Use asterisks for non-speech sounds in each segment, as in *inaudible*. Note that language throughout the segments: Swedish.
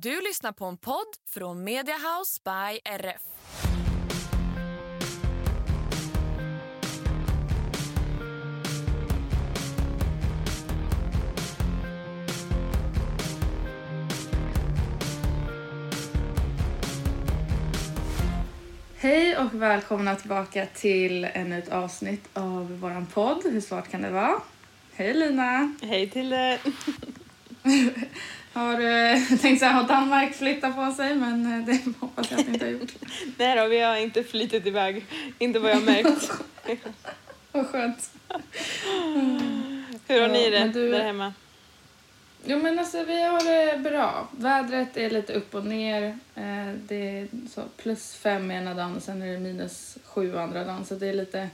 Du lyssnar på en podd från Mediahouse by RF. Hej och välkomna tillbaka till ännu ett avsnitt av våran podd Hur svårt kan det vara? Hej Lina! Hej till dig! *laughs* Har *laughs* du tänkt säga har Danmark flyttat på sig men eh, det *laughs* hoppas jag att ni inte har gjort. *laughs* Nej då, vi har inte flyttat iväg. Inte vad jag har märkt. Vad skönt. Hur har ni Ja, det men du- där hemma? Jo men alltså vi har det bra. Vädret är lite upp och ner. Eh, Det är så plus fem ena dagen och sen är det minus sju andra dagen så det är lite,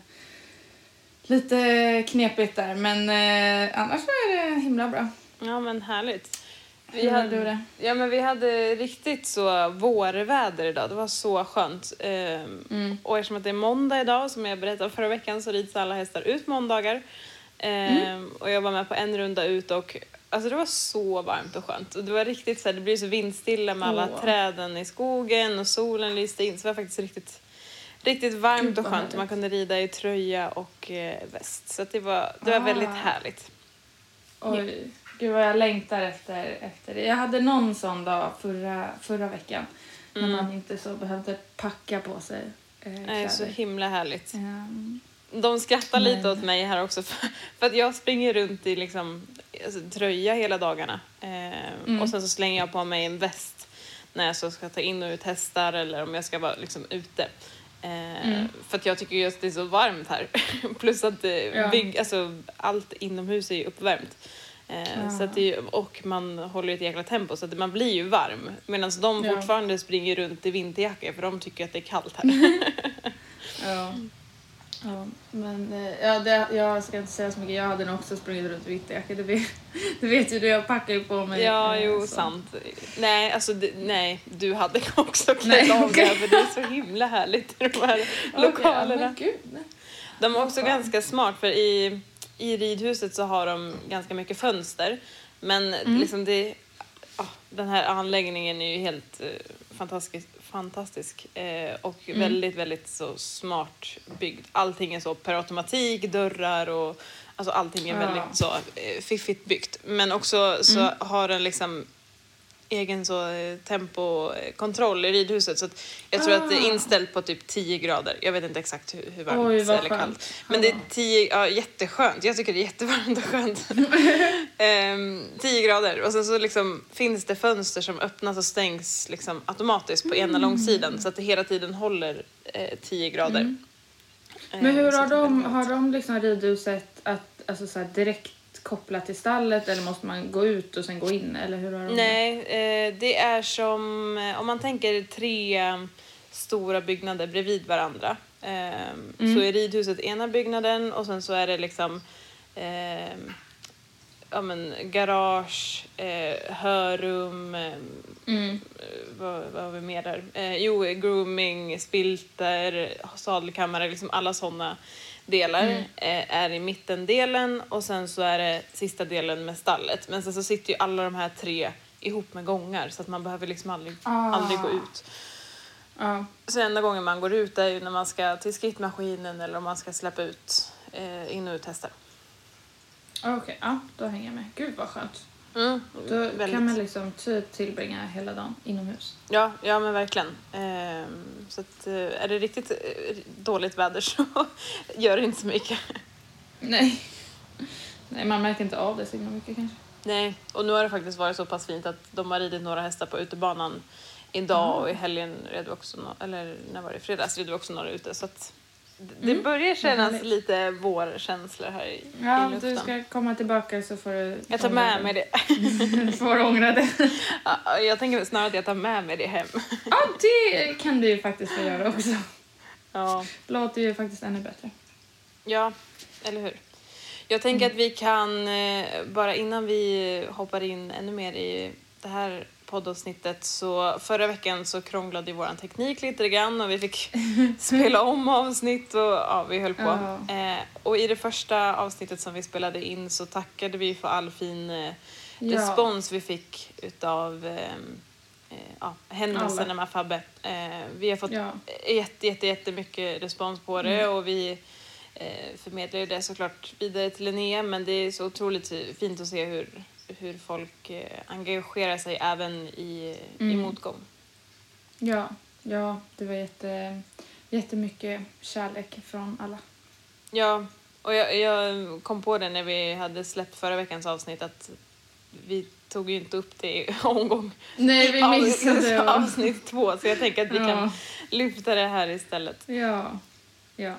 lite knepigt där men eh, annars så är det himla bra. Ja men härligt. Hur har du det? Ja men vi hade riktigt så vårväder idag. Det var så skönt. Ehm, Mm. Och eftersom att det är måndag idag, som jag berättade förra veckan, så rids alla hästar ut måndagar. Ehm, Mm. Och jag var med på en runda ut och alltså det var så varmt och skönt. Och det var riktigt så här, det blev så vindstilla med alla Åh. träden i skogen och solen lyste in. Så det var faktiskt riktigt, riktigt varmt och skönt. Man kunde rida i tröja och eh, väst. Så att det var, det var Ah. väldigt härligt. Oj, gud vad jag längtar efter, efter det. Jag hade någon sån dag förra, förra veckan när man inte så behövde packa på sig eh, Det är kläder. så himla härligt. Ehm, De skrattar lite Men- åt mig här också *laughs* för, för att jag springer runt i liksom, alltså, tröja hela dagarna. Eh, Mm. Och sen så slänger jag på mig en väst när jag så ska ta in och ut hästar eller om jag ska vara liksom, ute. Eh, Mm. För att jag tycker just det är så varmt här. *laughs* Plus att det Ja. bygg, alltså, allt inomhus är ju uppvärmt. Eh, Ja. så att är, ju- och man håller ett jäkla tempo så att man blir ju varm. Medan de Ja. fortfarande springer runt i vinterjackor för de tycker att det är kallt här. *laughs* ja. Ja, men eh, ja, det, jag ska inte säga så mycket. Jag hade nog också sprungit runt i vinterjacka. Det vet, *laughs* det vet ju du, jag packar ju på mig. Ja, eh, jo, så. sant. Nej, alltså det, nej, du hade också klätt av det för det är så himla härligt i de här *laughs* ja, lokalerna. men gud. De är också skönt. ganska smart för i, i ridhuset så har de ganska mycket fönster. Men Mm. liksom det, ja, den här anläggningen är ju helt eh, fantastisk, fantastisk eh, och Mm. väldigt, väldigt så smart byggd. Allting är så per automatik, dörrar och alltså allting är Ja. väldigt så eh, fiffigt byggt. Men också så Mm. har den liksom egen så eh, tempokontroll i ridhuset så att jag tror att det är Ah. inställt på typ 10 grader. Jag vet inte exakt hur, hur varmt Oj, vad eller skönt. kallt. Men det är Ja. 10, ja jätteskönt. Jag tycker det är jättevarmt och skönt. *laughs* Ehm, 10 grader och sen så liksom finns det fönster som öppnas och stängs liksom automatiskt på Mm. ena långsidan så att det hela tiden håller eh, 10 grader. Mm. Ehm, Men hur har de, har de liksom ridhuset att, alltså så direkt kopplat till stallet eller måste man gå ut och sen gå in? Eller hur har de det? Nej, eh, det är som eh, om man tänker tre stora byggnader bredvid varandra. Eh, Mm. Så är ridhuset ena byggnaden och sen så är det liksom eh, ja, men, garage, eh, hörrum, eh, Mm. vad, vad har vi mer där? Eh, jo, grooming, spilter, sadelkammare, liksom alla sådana delar Mm. eh, är i mittendelen och sen så är det sista delen med stallet. Men sen så sitter ju alla de här tre ihop med gångar så att man behöver liksom aldrig, Ah. aldrig gå ut. Ja. Så enda gången man går ut är ju när man ska till skrittmaskinen eller om man ska släppa ut eh, in och ut hästar. Okej, ja, då hänger jag med. Gud vad skönt. Mm, Då väldigt. kan man liksom typ tillbringa hela dagen inomhus. Ja, ja men verkligen. Ehm, så att, eh, är det riktigt eh, dåligt väder så *laughs* gör det inte så mycket. *laughs* Nej. Nej, man märker inte av det så mycket kanske. Nej, och nu har det faktiskt varit så pass fint att de har ridit några hästar på utebanan idag och i helgen red vi också, nå- eller när var det, i fredags red vi också några ute så att det Mm, börjar kännas härligt. lite vårkänslor här i, Ja, i luften. du ska komma tillbaka så får du... Jag tar med mig det. *laughs* Du får ångra det. Ja, jag tänker snarare att jag tar med mig det hem. Ja, det kan du ju faktiskt få göra också. Ja, Låter ju faktiskt ännu bättre. ja eller hur? Jag tänker att vi kan, eh, bara innan vi hoppar in ännu mer i det här poddavsnittet så förra veckan så krånglade ju våran teknik lite grann och vi fick *laughs* spela om avsnitt och ja, vi höll på. Ja. Eh, och i det första avsnittet som vi spelade in så tackade vi för all fin eh, Ja. respons vi fick utav ehm, eh, ja, händelserna med Fabbe. Eh, vi har fått Ja. jätte, jätte, jättemycket respons på det Mm. och vi eh, förmedlar ju det såklart vidare till Linnea men det är så otroligt fint att se hur, hur folk eh, engagerar sig även i, i Mm. motgång. Ja, ja, det var jätte, jättemycket kärlek från alla. Ja, och jag, jag kom på det när vi hade släppt förra veckans avsnitt att vi tog ju inte upp det i *laughs* omgång Nej, vi i missade av- *laughs* avsnitt två så jag tänker att vi kan Ja, lyfta det här istället. ja, ja.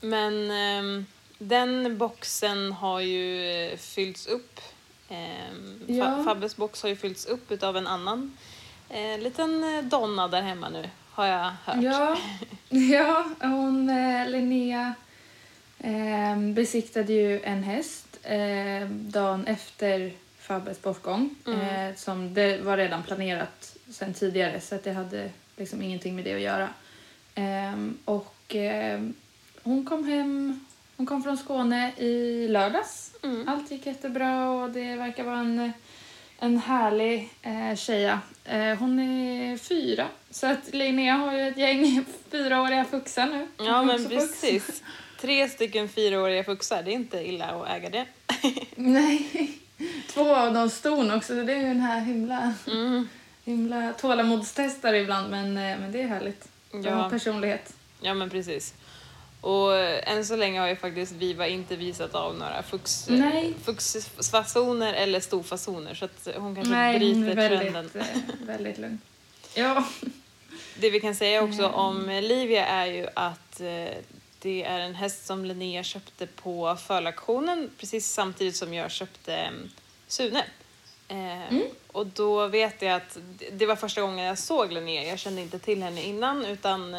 Men ehm, den boxen har ju eh, fyllts upp. Ehm, Fa- Ja. Fabbes box har ju fyllts upp av en annan eh, liten eh, donna där hemma nu, har jag hört. Ja, *laughs* ja hon, eh, Linnea, eh, besiktade ju en häst eh, dagen efter Fabbes bortgång. Mm. Eh, som det var redan planerat sen tidigare så att det hade liksom ingenting med det att göra. Ehm, och ehm, hon kom hem, hon kom från Skåne i lördags. Mm. Allt gick jättebra och det verkar vara en, en härlig eh, tjeja. Eh, hon är fyra, så att Linnea har ju ett gäng *laughs* fyraåriga fuxar nu. Ja, men fux. precis. Tre stycken fyraåriga fuxar, det är inte illa att äga det. *laughs* *laughs* Nej, två av dem ston också, så det är ju den här himla, Mm. himla tålamodstestare ibland, men, eh, men det är härligt. Ja, personlighet. ja, men precis. Och än så länge har ju faktiskt Viva inte visat av några fux, fuxfasoner eller storfasoner så att hon kanske Nej, bryter trenden. väldigt, eh, väldigt lugn. *laughs* Ja. Det vi kan säga också Mm. om Livia är ju att eh, det är en häst som Linnea köpte på förlaktionen precis samtidigt som jag köpte eh, Sune. Eh, Mm. Och då vet jag att det- var första gången jag såg Linnea. Jag kände inte till henne innan utan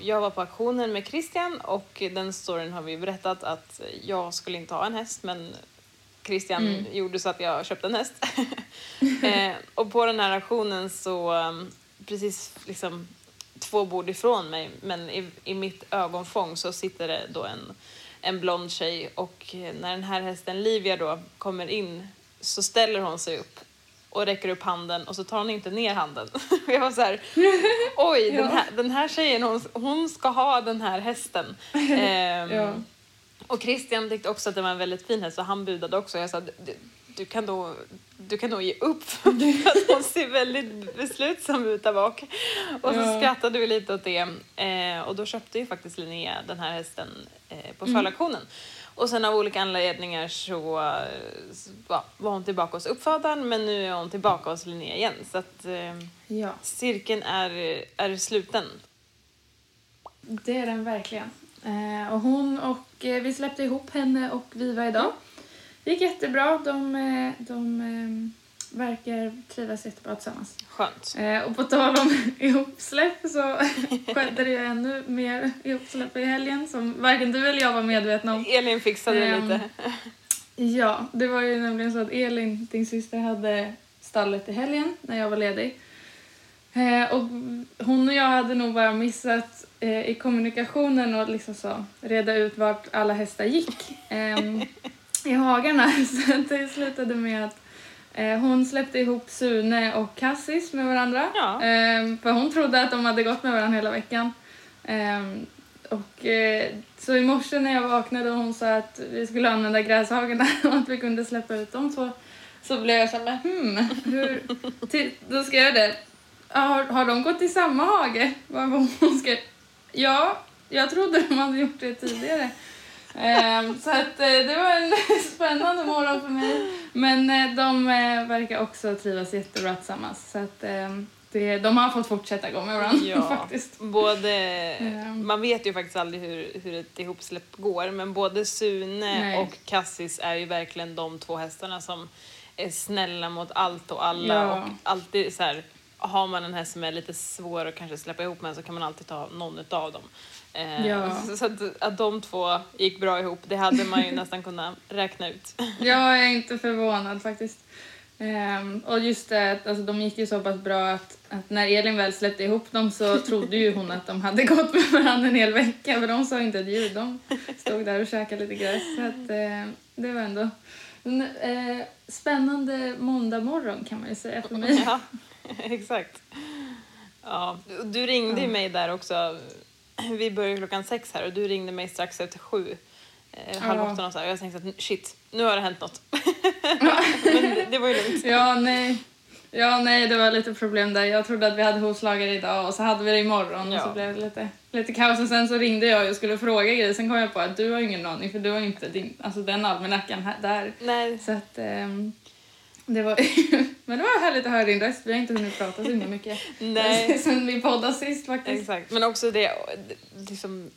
jag var på auktionen med Christian och den storyn har vi berättat att jag skulle inte ha en häst men Christian Mm. gjorde så att jag köpte en häst. *laughs* eh, och på den här auktionen så um, precis liksom två bord ifrån mig men i, i mitt ögonfång så sitter det då en, en blond tjej och eh, när den här hästen Livia då kommer in så ställer hon sig upp och räcker upp handen och så tar hon inte ner handen. Och *laughs* jag var så här, oj, *laughs* den, Ja. här, den här tjejen hon, hon ska ha den här hästen. *laughs* Ehm, Ja. och Christian tyckte också att det var en väldigt fin häst och han budade också. Jag sa, du, du, kan, då, du kan nog ge upp för att hon ser väldigt beslutsam ut där bak. Och så Ja. skrattade vi lite åt det. Eh, och då köpte ju faktiskt Linnea den här hästen eh, på Mm. Och sen av olika anledningar så, eh, ja, var hon tillbaka hos uppfödaren men nu är hon tillbaka hos Linnea igen. Så att eh, ja, cirkeln är, är sluten. det är den verkligen. Eh, och hon och eh, vi släppte ihop henne och Viva idag. Det gick jättebra. De, eh, de eh, verkar trivas jättebra tillsammans. Skönt. Eh, och på tal om *laughs* ihopsläpp så skedde det ju ännu mer ihopsläpp i helgen som varken du eller jag var medvetna om. Elin fixade det Ehm, lite. Ja, det var ju nämligen så att Elin, din syster, hade stallet i helgen när jag var ledig. Eh, och hon och jag hade nog bara missat eh, i kommunikationen och liksom så reda ut vart alla hästar gick ehm, i hagarna. *laughs* Så det slutade med att hon släppte ihop Sune och Cassis med varandra. Ja. Ehm, för hon trodde att de hade gått med varandra hela veckan. Ehm, och, eh, så i morse när jag vaknade och hon sa att vi skulle använda gräshagarna och att vi kunde släppa ut dem så, så blev jag så här, hmm, hur, till, då skrev jag det. "Ja, Har, har de gått i samma hage? Hon skrev, ja, jag trodde de hade gjort det tidigare. Ehm, så att eh, det var en *laughs* spännande morgon för mig. Men eh, de eh, verkar också trivas jättebra tillsammans. Så att, ehm, det de har fått fortsätta gå med varandra Ja, *laughs* faktiskt. både, Ehm. man vet ju faktiskt aldrig hur, hur ett ihopsläpp går, men både Sune Nej. och Cassis är ju verkligen de två hästarna som är snälla mot allt och alla Ja. och alltid så här, har man en häst som är lite svår att kanske släppa ihop med så kan man alltid ta någon utav dem. Eh, Ja. Så, att, att de två gick bra ihop, det hade man ju nästan kunnat räkna ut. *laughs* Jag är inte förvånad faktiskt. Ehm, och just det, alltså, de gick ju så pass bra att, att när Elin väl släppte ihop dem så trodde ju hon att de hade gått med varandra en hel vecka för de sa inte ett ljud. De stod där och käkade lite gräs. Så att, eh, det var ändå en eh, spännande måndag morgon kan man ju säga för mig. *laughs* Ja, *laughs* exakt. Ja, du ringde ju Ja. mig där också. *clears throat* Vi började klockan sex här och du ringde mig strax efter sju. Eh, halv Ja. åtta någonstans. Och jag tänkte att shit, nu har det hänt något. *laughs* Men det, det var ju lugnt. Ja, nej. Ja, nej, det var lite problem där. Jag trodde att vi hade hovslagare idag och så hade vi det imorgon och Ja. så blev det lite, lite kaos. Och sen så ringde jag och skulle fråga grejer. Sen kom jag på att du har ingen aning för du har inte din, alltså den almanackan här, där. Nej, Så att ehm, det var, *laughs* men det var härligt att höra din röst. Vi har inte hunnit prata så himla mycket nej. *laughs* sen vi poddade sist faktiskt. Exakt. Men också det, liksom,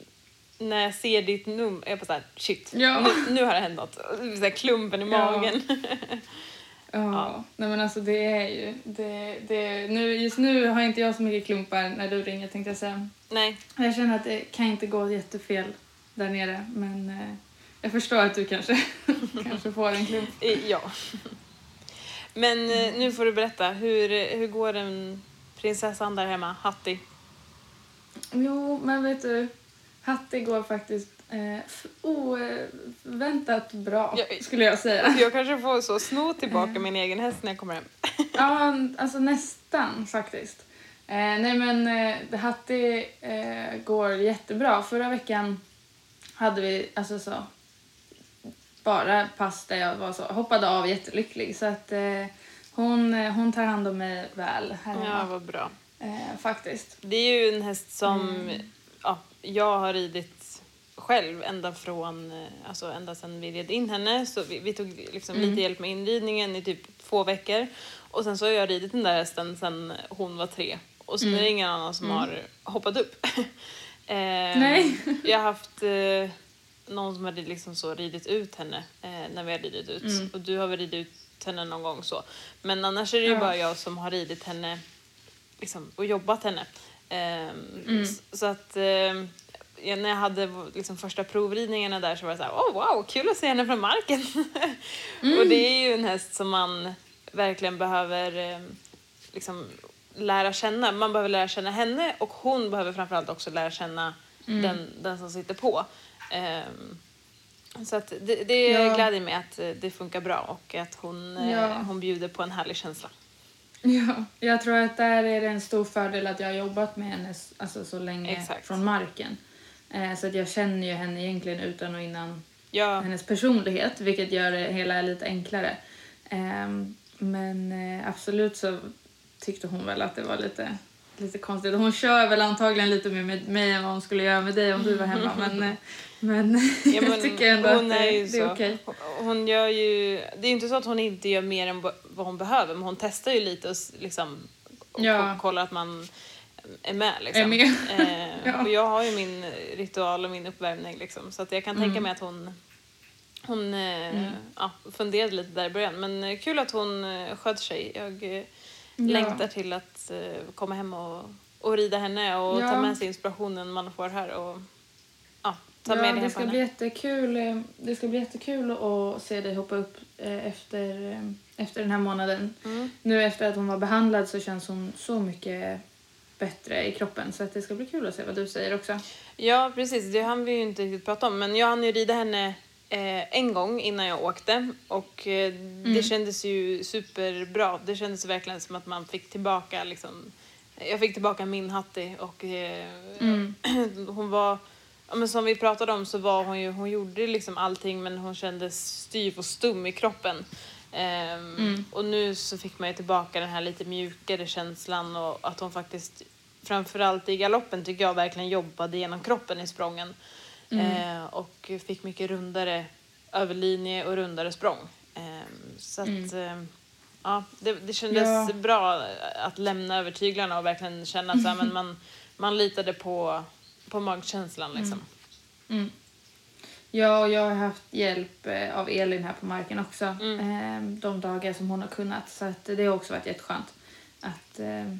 när jag ser ditt nummer, jag bara såhär shit, Ja. nu, nu har det hänt något. Så här klumpen i Ja. magen. *laughs* Ja, nej men alltså det är ju, det, det, nu, just nu har inte jag så mycket klumpar när du ringer tänkte jag säga. Nej, Jag känner att det kan inte gå jättefel där nere men eh, jag förstår att du kanske, *laughs* kanske får en klump. ja. Men eh, nu får du berätta, hur, hur går den prinsessan där hemma, Hattie? Jo, men vet du, Hattie går faktiskt eh, oväntat bra Ja, skulle jag säga. *laughs* Jag kanske får så sno tillbaka min egen häst när jag kommer hem. *laughs* Ja, alltså nästan faktiskt. Eh, nej men eh, Hattie eh, går jättebra. Förra veckan hade vi alltså så bara pass där jag var så, hoppade av jättelycklig. Så att eh, hon, eh, hon tar hand om mig väl här Ja, hemma. vad bra. Eh, faktiskt. Det är ju en häst som Mm. ja, jag har ridit själv ända från, eh, alltså ända sedan vi red in henne. Så vi, vi tog liksom Mm. lite hjälp med inridningen i typ två veckor. Och sen så har jag ridit den där hästen sedan hon var tre. Och så är det ingen annan som har hoppat upp. *laughs* eh, Nej. Jag har haft eh, någon som rid- liksom så ridit ut henne eh, när vi har ridit ut. Mm. Och du har väl ridit ut henne någon gång så. Men annars är det ju Ja. bara jag som har ridit henne liksom, och jobbat henne. Ehm, Mm. Så att ehm, när jag hade liksom, första provridningarna där så var det så här, oh, wow, kul att se henne från marken. *laughs* och det är ju en häst som man verkligen behöver ehm, liksom, lära känna. Man behöver lära känna henne och hon behöver framförallt också lära känna den, den som sitter på. Ehm, så att det, det Ja. gläder mig att eh, det funkar bra och att hon, eh, Ja. hon bjuder på en härlig känsla. Ja, jag tror att där är det en stor fördel att jag har jobbat med henne alltså, så länge Exakt. från marken. Eh, så att jag känner ju henne egentligen utan och innan Ja, hennes personlighet, vilket gör det hela lite enklare. Ehm, men absolut så tyckte hon väl att det var lite, lite konstigt. Hon kör väl antagligen lite mer med mig än vad hon skulle göra med dig om du var hemma. Men, men, Ja, *laughs* men jag tycker ändå att hon det, är det är okej. Hon gör ju, det är inte så att hon inte gör mer än vad hon behöver, men hon testar ju lite och liksom, och Ja. ko- kollar att man är med. Liksom. Är med. Eh, *laughs* Ja. Och jag har ju min ritual och min uppvärmning, liksom, så att jag kan tänka Mm. mig att hon hon eh, ja, funderade lite där i början, men eh, kul att hon eh, sköter sig. Jag eh, längtar till att eh, komma hem och, och rida henne och ta med sig inspirationen man får här och ta ja, med det det ska bli jättekul. eh, Det ska bli jättekul att se dig hoppa upp eh, efter, eh, efter den här månaden. Mm. Nu efter att hon var behandlad så känns hon så mycket bättre i kroppen så att det ska bli kul att se vad du säger också. Ja, precis. Det hann vi ju inte riktigt prata om. Men jag hann ju rida henne eh, en gång innan jag åkte och eh, det kändes ju superbra. Det kändes verkligen som att man fick tillbaka liksom, jag fick tillbaka min Hattie och eh, Mm. *clears throat* hon var, ja, men som vi pratade om så var hon ju, hon gjorde liksom allting men hon kändes styv och stum i kroppen. Ehm, Mm. Och nu så fick man ju tillbaka den här lite mjukare känslan och att hon faktiskt framförallt i galoppen tycker jag verkligen jobbade genom kroppen i sprången. Eh, och fick mycket rundare överlinje och rundare språng. Eh, så att, eh, ja, det, det kändes Ja. bra att lämna över tyglarna och verkligen känna att så här, men man, man litade på, på magkänslan. Liksom. Ja, och jag har haft hjälp eh, av Elin här på marken också. Mm. Eh, de dagar som hon har kunnat. Så det har också varit jätteskönt att eh,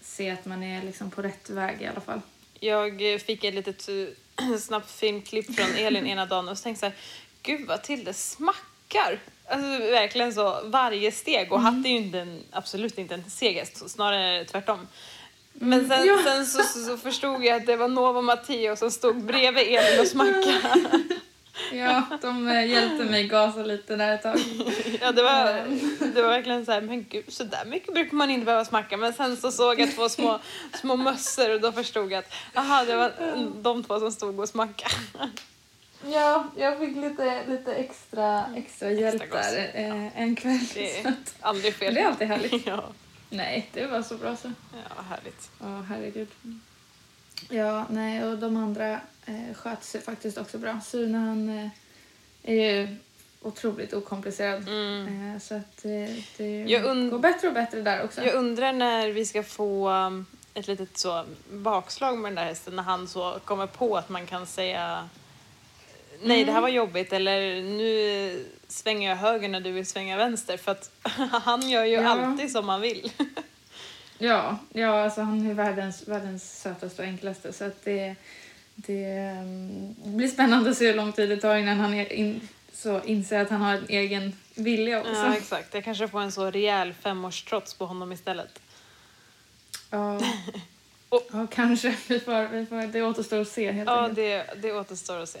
se att man är liksom på rätt väg i alla fall. Jag eh, fick ett litet eh, *clears throat* snabbt filmklipp från Elin ena dagen och så tänkte jag gud vad till det smackar. Alltså verkligen så varje steg och Hatt är ju inte en, absolut inte en seg snarare tvärtom. Men sen, Ja. sen så, så, så förstod jag att det var Nova och Matteo som stod bredvid Elin och smackade. *laughs* Ja, de eh, hjälpte mig gasa lite där ett tag. Ja, det var, det var verkligen så här, men gud, så där mycket brukar man inte behöva smacka. Men sen så såg jag två små, *laughs* små mössor och då förstod jag att aha, det var de två som stod och smackade. Ja, jag fick lite, lite extra, extra hjälp goss, där eh, en kväll. Det är aldrig fel. det är alltid härligt. *laughs* Ja, nej, det var så bra så. ja härligt. Ja, herregud. Ja, nej, och de andra eh, sig faktiskt också bra. Sune, han eh, är ju otroligt okomplicerad. Eh, så att eh, det Mm. Går bättre och bättre där också. Jag undrar när vi ska få um, ett litet så bakslag med den där hästen när han så kommer på att man kan säga nej det här var jobbigt eller nu svänger jag höger när du vill svänga vänster för att *laughs* han gör ju Ja. alltid som han vill. *laughs* Ja, ja alltså han är världens, världens sötaste och enklaste. Så att det, det mm, blir spännande att se hur lång tid det tar innan han är in, så inser att han har en egen vilja också. Ja exakt, jag kanske får en så rejäl femårstrots på honom istället. Ja, Och- *laughs* ja kanske. Vi får, vi får, det återstår att se helt Ja enkelt. det, det återstår att se.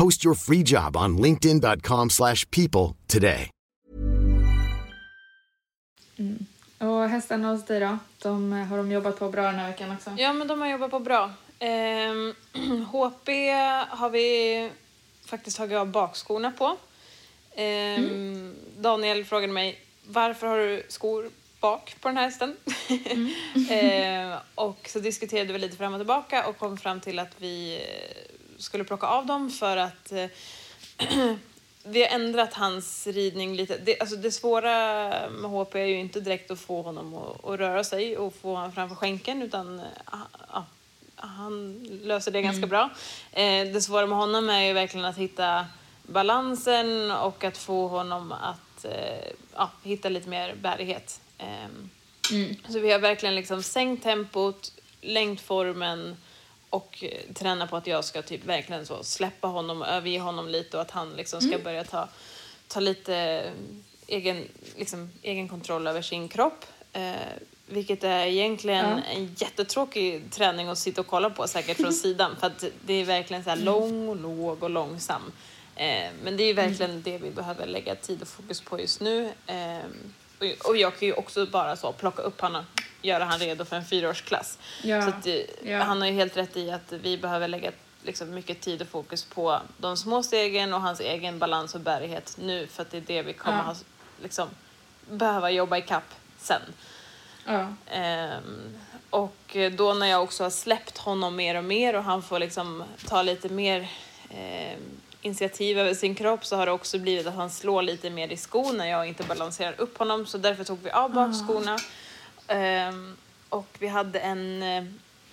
Post your free job on linkedin.com/people slash people today. Och hästarna hos dig då? De, har de jobbat på bra den här veckan också? Ja, men de har jobbat på bra. Ehm, *clears throat* HP har vi faktiskt tagit av bakskorna på. Ehm, Daniel frågade mig varför har du skor bak på den här hästen? *laughs* Ehm, och så diskuterade vi lite fram och tillbaka och kom fram till att vi eh, skulle plocka av dem för att eh, *clears throat* vi har ändrat hans ridning lite. Det, alltså det svåra med HP är ju inte direkt att få honom att, att röra sig och få honom framför skänken utan eh, ja, han löser det ganska bra. Eh, det svåra med honom är ju verkligen att hitta balansen och att få honom att eh, ja, hitta lite mer bärighet. Ehm, Så vi har verkligen liksom sänkt tempot, längdformen och eh, träna på att jag ska typ verkligen så släppa honom och överge honom lite och att han liksom ska börja ta, ta lite eh, egen, liksom, egen kontroll över sin kropp. Eh, vilket är egentligen Ja. en jättetråkig träning att sitta och kolla på säkert från *laughs* sidan för att det är verkligen så lång och låg och långsam. Eh, men det är verkligen det vi behöver lägga tid och fokus på just nu. Eh, och, jag kan ju också bara så plocka upp honom, göra han redo för en fyraårsklass. Ja. Så att, eh, Ja. han har ju helt rätt i att vi behöver lägga liksom, mycket tid och fokus på de små stegen och hans egen balans och bärighet nu för att det är det vi kommer Ja. ha, liksom, behöva jobba i kapp sen. Ja. Ehm, och då när jag också har släppt honom mer och mer och han får liksom ta lite mer ehm, initiativ över sin kropp så har det också blivit att han slår lite mer i skon när jag inte balanserar upp honom så därför tog vi av bakskorna. Ehm, och vi hade en eh,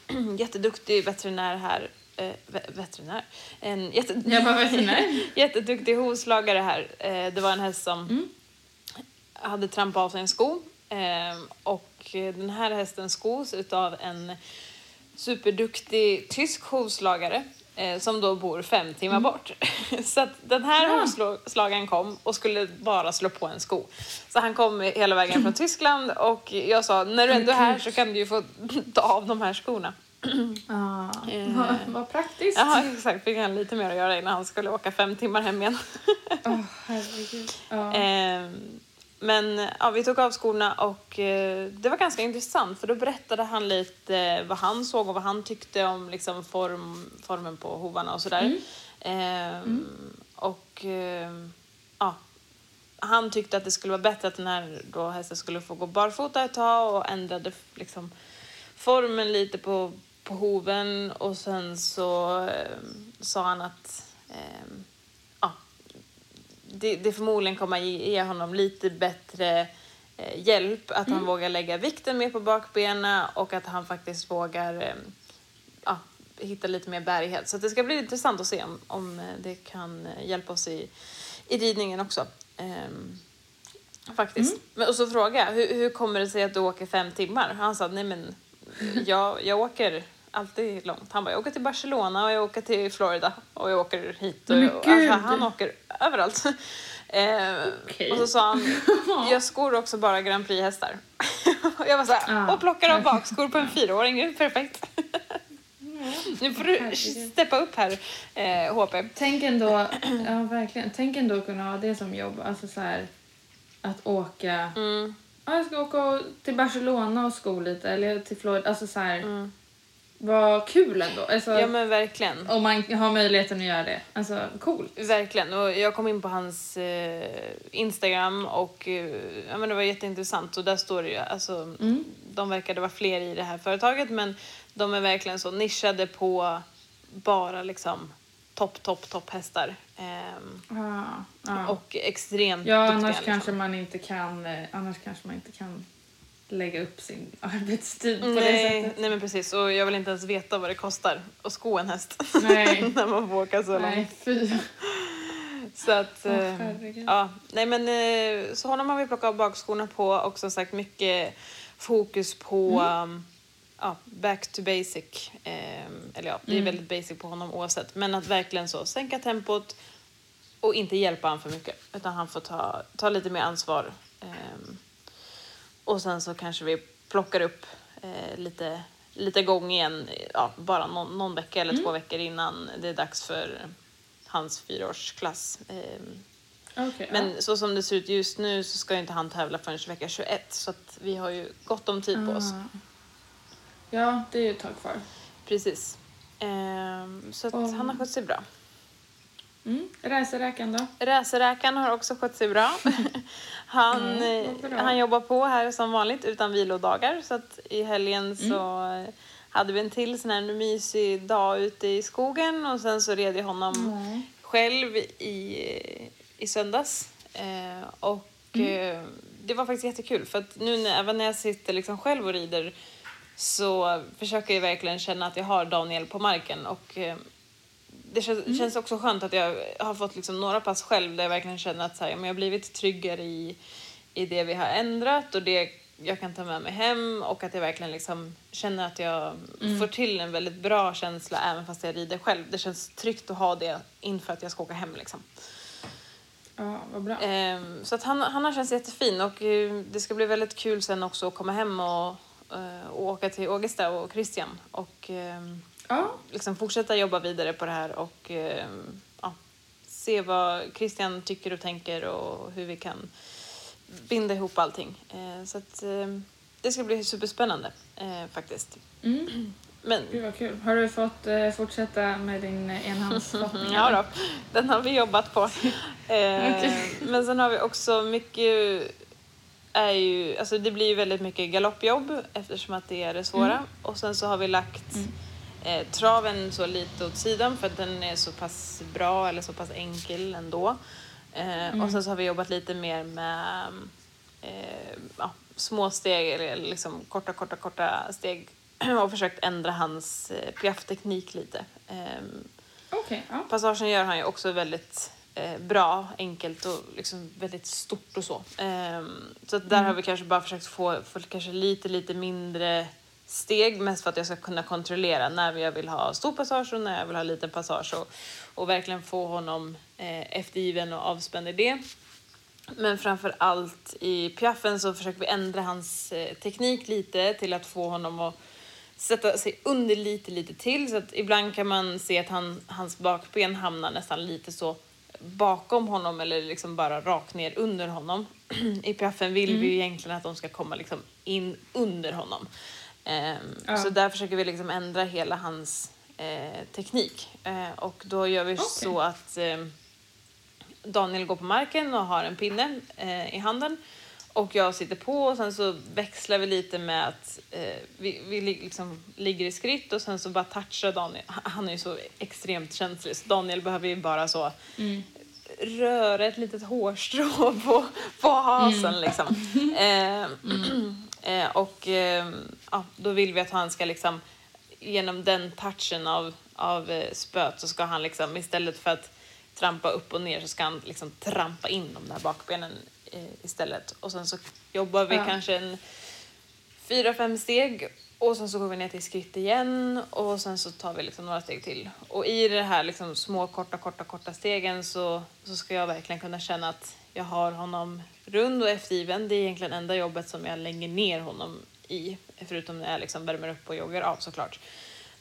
*clears throat* jätteduktig veterinär här eh, ve- veterinär? En jätte... *laughs* Jag bara veterinär. *laughs* jätteduktig hovslagare här. Eh, det var en häst som Mm. hade trampat av sig en sko Ehm, och den här hästen skos utav en superduktig tysk hovslagare eh, som då bor fem timmar bort. *laughs* Så att den här Ja. hovslagaren kom och skulle bara slå på en sko. Så han kom hela vägen från *clears throat* Tyskland och jag sa när du ändå är här så kan du ju få *laughs* ta av de här skorna. *clears throat* Ah, Eh. vad, vad praktiskt. Ja, exakt. Fick han lite mer att göra innan han skulle åka fem timmar hem igen. Åh, herregud. Ja. *laughs* Ehm, men ja, vi tog av skorna och eh, det var ganska intressant för då berättade han lite vad han såg och vad han tyckte om liksom, form, formen på hovarna och sådär. Ehm, Och ehm, ja, han tyckte att det skulle vara bättre att den här då hästen skulle få gå barfota ett tag och ändrade liksom, formen lite på, på hoven. Och sen så ehm, sa han att ehm, det, det förmodligen kommer ge, honom lite bättre eh, hjälp. Att han vågar lägga vikten mer på bakbenen och att han faktiskt vågar eh, ja, hitta lite mer bärighet. Så det ska bli intressant att se om, om eh, det kan hjälpa oss i, i ridningen också. Ehm, faktiskt. Men, och så frågade jag, hur, hur kommer det sig att du åker fem timmar? Han sa, nej men jag, jag åker alltid långt. Han bara, jag åker till Barcelona och jag åker till Florida och jag åker hit. Och, och, alltså, han åker överallt. *laughs* Eh, Okej. Och så sa han, *laughs* jag skor också bara Grand Prix-hästar. och *laughs* jag var såhär, Ja. och plockar av bakskor på en fyraåring, det är perfekt. nu får du steppa upp här, eh, HP. Tänk ändå, ja verkligen, tänk ändå kunna ha det som jobb. Alltså så här, att åka, Mm. ja, jag ska åka till Barcelona och sko lite eller till Florida. Alltså så här, Mm. Vad kul ändå. Alltså, Ja men verkligen. Om man har möjligheten att göra det. Alltså coolt. Verkligen. Och jag kom in på hans eh, Instagram och eh, ja, men det var jätteintressant. Och där står det ju, alltså, de verkade vara fler i det här företaget men de är verkligen så nischade på bara liksom topp, topp, topp hästar. Ehm, Ja, ja. Och extremt ja duktiga. annars liksom. kanske man inte kan, eh, annars kanske man inte kan lägga upp sin arbetstid på det Nej, sättet. nej men precis och jag vill inte ens veta vad det kostar att sko en häst. Nej. *laughs* När man får åka så långt. Nej, fy. Så att, herregud. ja, nej men eh, så honom har vi plockat av bakskorna på och som sagt mycket fokus på Mm. um, ja, back to basic. Ehm, eller ja, det Mm. är väldigt basic på honom oavsett. Men att verkligen så sänka tempot och inte hjälpa han för mycket. Utan han får ta, ta lite mer ansvar. Och sen så kanske vi plockar upp eh, lite, lite gång igen, ja, bara någon, någon vecka Mm. eller två veckor innan det är dags för hans fyraårsklass. Ehm, Okej, men så som det ser ut just nu så ska inte han tävla förrän vecka 21 så att vi har ju gott om tid på oss. Ah. Ja, det är ju ett tag kvar. Precis. Ehm, så att Och- han har skött sig bra. Mm. Racerräkan då? Racerräkaren har också skött sig bra. *laughs* han, Mm, eh, han jobbar på här som vanligt utan vilodagar så att i helgen Mm. så eh, hade vi en till sån här mysig dag ute i skogen och sen så red jag honom Mm. själv i, i söndags. Eh, och Mm. eh, det var faktiskt jättekul för att nu när, även när jag sitter liksom själv och rider så försöker jag verkligen känna att jag har Daniel på marken och eh, det känns, Mm. känns också skönt att jag har fått liksom några pass själv där jag verkligen känner att så här, jag har blivit tryggare i, i det vi har ändrat och det jag kan ta med mig hem och att jag verkligen liksom känner att jag Mm. får till en väldigt bra känsla även fast jag rider själv. Det känns tryggt att ha det inför att jag ska åka hem liksom. Ja, vad bra. Ehm, så att han, han har känts jättefin och eh, det ska bli väldigt kul sen också att komma hem och, eh, och åka till Ågesta och Christian och ehm, Ja, liksom fortsätta jobba vidare på det här och ehm, ja, se vad Christian tycker och tänker och hur vi kan binda ihop allting. Eh, så att ehm, det ska bli superspännande eh, faktiskt. mm. *clears throat* Men gud vad kul. Har du fått eh, fortsätta med din eh, enhandslottning? *laughs* Ja då, den har vi jobbat på. *laughs* Eh. Men sen har vi också mycket, är ju, alltså det blir ju väldigt mycket galoppjobb eftersom att det är det svåra. Mm. Och sen så har vi lagt eh, traven så lite åt sidan för att den är så pass bra eller så pass enkel ändå. Eh, Mm. Och sen så har vi jobbat lite mer med eh, ja, små steg eller liksom korta, korta, korta steg *clears throat* och försökt ändra hans eh, piaff-teknik lite. Ehm, Okej, ja. Passagen gör han ju också väldigt eh, bra, enkelt och liksom väldigt stort och så. Ehm, så att där har vi kanske bara försökt få, få kanske lite, lite mindre steg mest för att jag ska kunna kontrollera när jag vill ha stor passage och när jag vill ha liten passage och, och verkligen få honom eh, eftergiven och avspänd i det. Men framför allt i piaffen så försöker vi ändra hans eh, teknik lite till att få honom att sätta sig under lite, lite till. Så att ibland kan man se att han, hans bakben hamnar nästan lite så bakom honom eller liksom bara rakt ner under honom. *clears throat* I piaffen vill vi ju egentligen att de ska komma liksom in under honom. Ehm, Så där försöker vi liksom ändra hela hans eh, teknik. Eh, och då gör vi så att ehm, Daniel går på marken och har en pinne eh, i handen. Och jag sitter på och sen så växlar vi lite med att eh, vi, vi li- liksom ligger i skritt och sen så bara touchar Daniel. Han är ju så extremt känslig så Daniel behöver ju bara så röra ett litet hårstrå *laughs* på, på hasen liksom. Eh, eh, och eh, ja, då vill vi att han ska liksom genom den touchen av, av eh, spöet så ska han liksom istället för att trampa upp och ner så ska han liksom trampa in de där bakbenen eh, istället. Och sen så jobbar vi Ja. kanske en fyra, fem steg och sen så går vi ner till skritt igen och sen så tar vi liksom några steg till. Och i det här liksom små, korta, korta, korta stegen så, så ska jag verkligen kunna känna att jag har honom rund och eftergiven. Det är egentligen enda jobbet som jag lägger ner honom i, förutom när jag liksom värmer upp och joggar av såklart.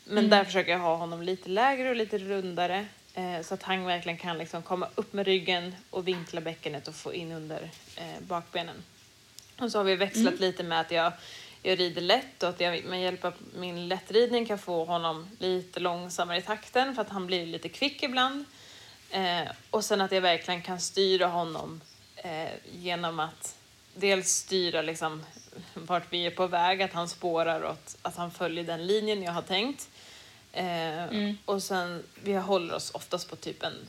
Men där försöker jag ha honom lite lägre och lite rundare eh, så att han verkligen kan liksom komma upp med ryggen och vinkla bäckenet och få in under eh, bakbenen. Och så har vi växlat lite med att jag, jag rider lätt och att jag med hjälp av min lättridning kan få honom lite långsammare i takten för att han blir lite kvick ibland. Eh, och sen att jag verkligen kan styra honom eh, genom att dels styra liksom vart vi är på väg, att han spårar och att, att han följer den linjen jag har tänkt. Eh, Och sen, vi håller oss oftast på typ en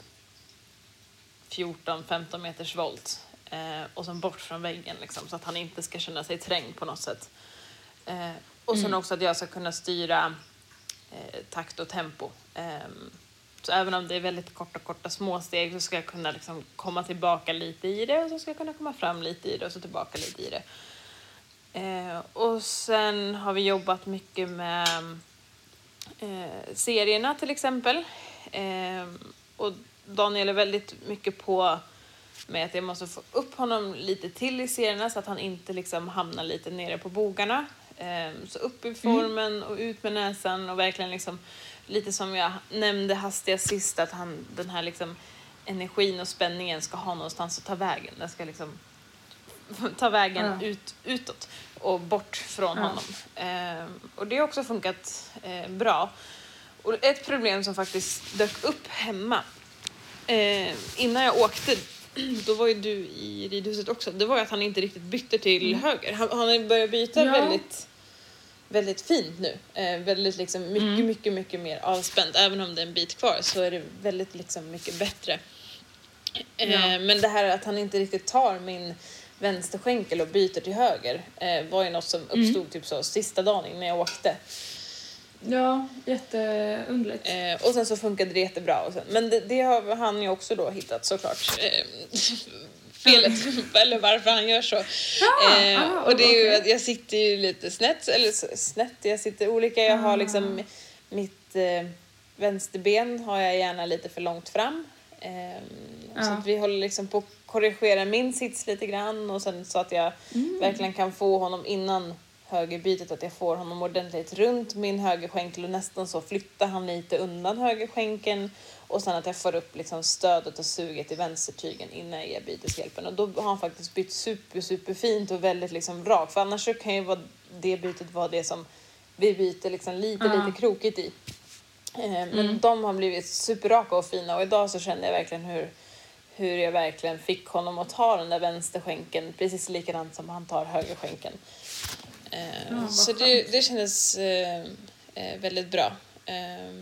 14-15 meters volt eh, och sen bort från väggen liksom, så att han inte ska känna sig trängd på något sätt. Eh, och sen också att jag ska kunna styra eh, takt och tempo. Så även om det är väldigt korta, korta små steg så ska jag kunna liksom komma tillbaka lite i det och så ska jag kunna komma fram lite i det och så tillbaka lite i det. Eh, och sen har vi jobbat mycket med eh, serierna till exempel. Eh, och Daniel är väldigt mycket på med att jag måste få upp honom lite till i serierna så att han inte liksom hamnar lite nere på bogarna. Eh, så upp i formen och ut med näsan och verkligen liksom lite som jag nämnde hastigast sist att han, den här liksom energin och spänningen ska ha någonstans att ta vägen. Den ska liksom *laughs* ta vägen Ja. ut, utåt och bort från honom. Eh, och det har också funkat eh, bra. Och ett problem som faktiskt dök upp hemma eh, innan jag åkte, *clears throat* då var ju du i ridhuset också, det var ju att han inte riktigt bytte till höger. Han, han börjat byta Ja. väldigt väldigt fint nu. Eh, väldigt liksom mycket, Mm. mycket, mycket mer avspänt. Även om det är en bit kvar så är det väldigt liksom mycket bättre. Eh, Ja. Men det här att han inte riktigt tar min vänsterskänkel och byter till höger eh, var ju något som Mm. uppstod typ så sista dagen innan jag åkte. Ja, jätteunderligt. Eh, och sen så funkade det jättebra. Och sen, men det, det har han ju också då hittat såklart. Eh, felet, *laughs* eller varför han gör så. eh, ah, och det är ju att jag sitter ju lite snett, eller snett, jag sitter olika. Jag har liksom mitt eh, vänsterben har jag gärna lite för långt fram. Eh, Så vi håller liksom på att korrigera min sits lite grann och sen så att jag verkligen kan få honom innan högerbytet, att jag får honom ordentligt runt min högerskänkel och nästan så flyttar han lite undan högerskänkeln och sen att jag får upp liksom stödet och suget i vänstertygen innan jag ger byteshjälpen. Och då har han faktiskt bytt super, super fint och väldigt liksom rakt. För annars så kan ju vara det bytet vara det som vi byter liksom lite, lite krokigt i. Eh, Men de har blivit superraka och fina och idag så kände jag verkligen hur, hur jag verkligen fick honom att ta den där vänsterskänkeln precis likadant som han tar högerskänkeln. Eh, vad så det, det kändes eh, eh, väldigt bra. Eh,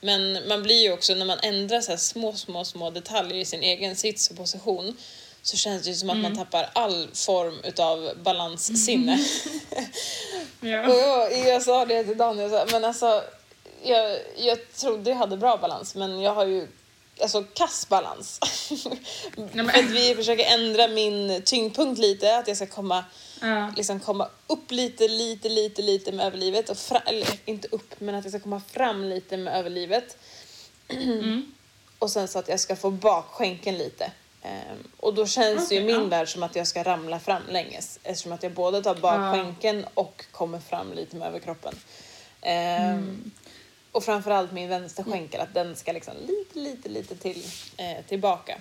men man blir ju också, när man ändrar så här små, små, små detaljer i sin egen sits och position så känns det ju som att man tappar all form utav balanssinne. *laughs* Ja. Och jag, jag sa det till Daniel, men alltså, jag, jag trodde jag hade bra balans men jag har ju alltså kass balans. *laughs* men- För att vi försöker ändra min tyngdpunkt lite, att jag ska komma, Ja. liksom komma upp lite, lite, lite, lite med överlivet. Och fra, eller inte upp, men att jag ska komma fram lite med överlivet. Mm. *clears throat* Och sen så att jag ska få bakskänken lite. Ehm, och då känns det ju min ja. värld som att jag ska ramla fram länges. Eftersom att jag både tar bakskänken och kommer fram lite med överkroppen. Ehm, Mm. Och framförallt min vänsterskänkel, att den ska liksom lite, lite, lite till, eh, tillbaka.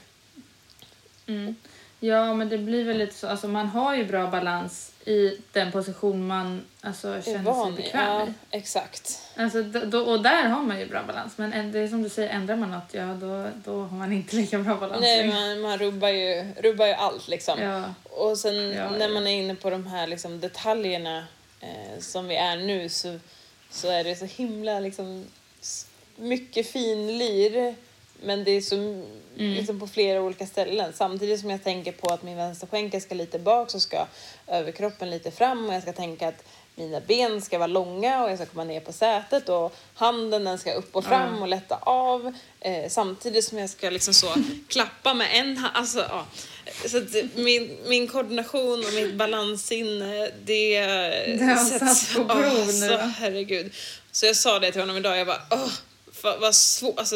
Mm. Ja, men det blir väl lite så. Alltså, man har ju bra balans i den position man alltså, känner sig van bekväm Ja, i. exakt. Alltså, då, och där har man ju bra balans. Men en- det är som du säger, ändrar man något, ja då, då har man inte *laughs* lika bra balans Nej, man, man rubbar, ju, rubbar ju allt liksom. Ja. Och sen Ja, när man är inne på de här liksom, detaljerna eh, som vi är nu så, så är det så himla liksom, mycket fin lir men det är så Mm. liksom, på flera olika ställen. Samtidigt som jag tänker på att min vänsterskänkel ska lite bak så ska överkroppen lite fram och jag ska tänka att mina ben ska vara långa och jag ska komma ner på sätet och handen den ska upp och fram Ja. och lätta av eh, samtidigt som jag ska liksom så *laughs* klappa med en hand. Alltså, ja. Så min, min koordination och mitt balanssinne det, Det har satts på prov Åh, nu, Så herregud. Så jag sa det till honom idag, jag bara åh, fa- vad svårt. Alltså,